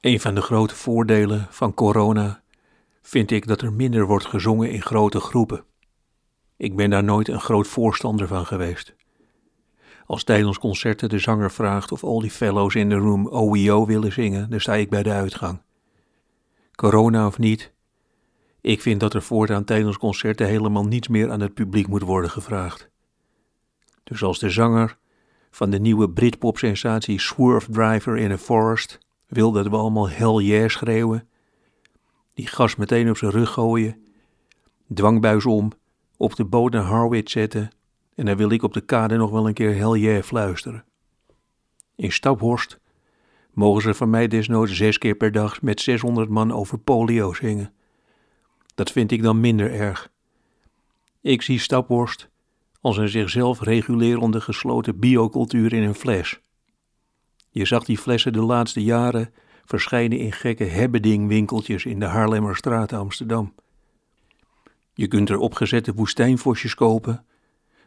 Een van de grote voordelen van corona vind ik dat er minder wordt gezongen in grote groepen. Ik ben daar nooit een groot voorstander van geweest. Als tijdens concerten de zanger vraagt of al die fellows in de room OEO willen zingen, dan sta ik bij de uitgang. Corona of niet, ik vind dat er voortaan tijdens concerten helemaal niets meer aan het publiek moet worden gevraagd. Dus als de zanger van de nieuwe Britpop-sensatie Swerve Driver in a Forest wil dat we allemaal hell yeah schreeuwen, die gas meteen op zijn rug gooien, dwangbuis om, op de boot naar Harwich zetten en dan wil ik op de kade nog wel een keer yeah fluisteren. In Staphorst mogen ze van mij desnoods zes keer per dag met 600 man over polio zingen. Dat vind ik dan minder erg. Ik zie Staphorst als een zichzelf regulerende gesloten biocultuur in een fles. Je zag die flessen de laatste jaren verschijnen in gekke hebbeding-winkeltjes in de Haarlemmerstraat Amsterdam. Je kunt er opgezette woestijnvosjes kopen,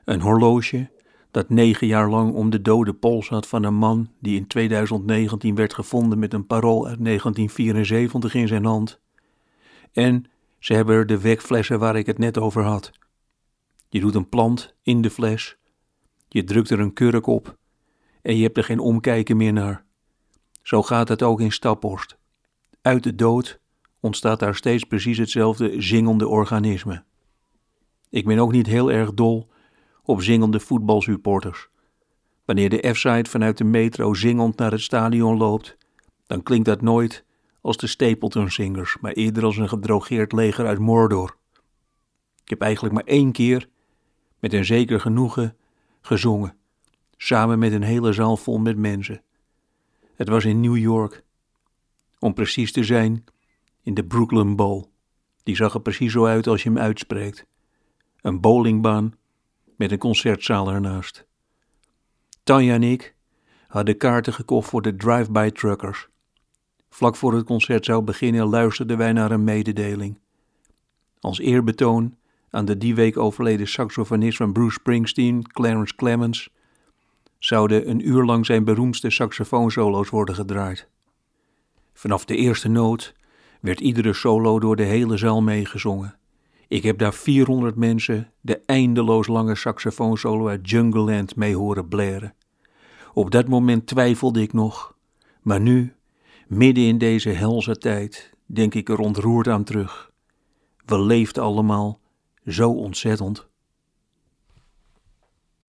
een horloge dat negen jaar lang om de dode pols had van een man die in 2019 werd gevonden met een parool uit 1974 in zijn hand. En ze hebben er de wekflessen waar ik het net over had. Je doet een plant in de fles, je drukt er een kurk op en je hebt er geen omkijken meer naar. Zo gaat het ook in Staphorst. Uit de dood ontstaat daar steeds precies hetzelfde zingende organisme. Ik ben ook niet heel erg dol op zingende voetbalsupporters. Wanneer de F-side vanuit de metro zingend naar het stadion loopt, dan klinkt dat nooit als de Stapleton-zingers, maar eerder als een gedrogeerd leger uit Mordor. Ik heb eigenlijk maar één keer, met een zeker genoegen, gezongen, samen met een hele zaal vol met mensen. Het was in New York. Om precies te zijn, in de Brooklyn Bowl. Die zag er precies zo uit als je hem uitspreekt. Een bowlingbaan met een concertzaal ernaast. Tanja en ik hadden kaarten gekocht voor de drive-by truckers. Vlak voor het concert zou beginnen luisterden wij naar een mededeling. Als eerbetoon aan de die week overleden saxofonist van Bruce Springsteen, Clarence Clemens, zouden een uur lang zijn beroemdste saxofoonsolo's worden gedraaid. Vanaf de eerste noot werd iedere solo door de hele zaal meegezongen. Ik heb daar 400 mensen de eindeloos lange saxofoonsolo uit Jungle Land mee horen blaren. Op dat moment twijfelde ik nog, maar nu, midden in deze helse tijd, denk ik er ontroerd aan terug. We leefden allemaal zo ontzettend.